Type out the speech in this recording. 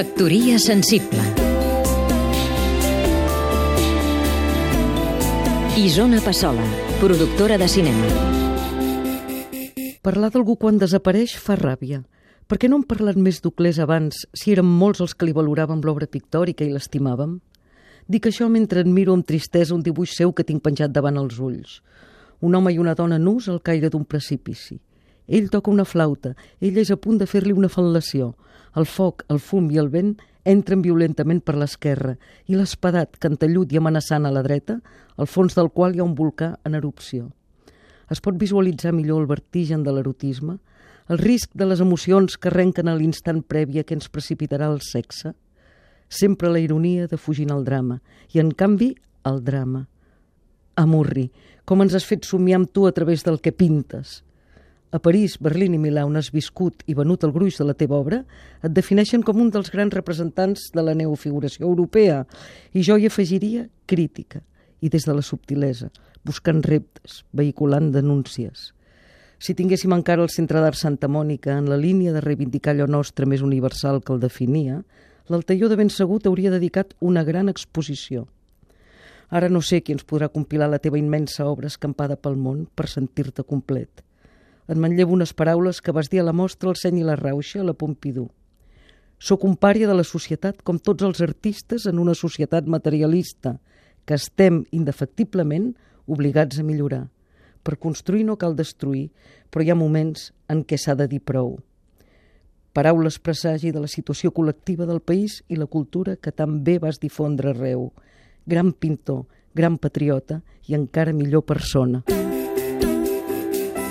Factoria sensible Isona Passola, productora de cinema Parlar d'algú quan desapareix fa ràbia. Per què no hem parlat més d'Uclés abans, si érem molts els que li valoràvem l'obra pictòrica i l'estimàvem? Dic això mentre admiro amb tristesa un dibuix seu que tinc penjat davant els ulls. Un home i una dona nus al caire d'un precipici. Ell toca una flauta, ella és a punt de fer-li una fal·lació. El foc, el fum i el vent entren violentament per l'esquerra i l'espadat, cantellut i amenaçant a la dreta, al fons del qual hi ha un volcà en erupció. Es pot visualitzar millor el vertigen de l'erotisme, el risc de les emocions que arrenquen a l'instant previ a que ens precipitarà el sexe, sempre la ironia de fugint al drama, i en canvi el drama. Amurri, com ens has fet somiar amb tu a través del que pintes – a París, Berlín i Milà, on has viscut i venut el gruix de la teva obra, et defineixen com un dels grans representants de la neofiguració europea. I jo hi afegiria crítica, i des de la subtilesa, buscant reptes, vehiculant denúncies. Si tinguéssim encara el Centre d'Art Santa Mònica en la línia de reivindicar allò nostre més universal que el definia, l'Altaió de ben segur t'hauria dedicat una gran exposició. Ara no sé qui ens podrà compilar la teva immensa obra escampada pel món per sentir-te complet – et manllevo unes paraules que vas dir a la mostra El seny i la rauxa, a la Pompidou. Soc un pària de la societat com tots els artistes en una societat materialista, que estem indefectiblement obligats a millorar. Per construir no cal destruir, però hi ha moments en què s'ha de dir prou. Paraules presagi de la situació col·lectiva del país i la cultura que tan bé vas difondre arreu. Gran pintor, gran patriota i encara millor persona.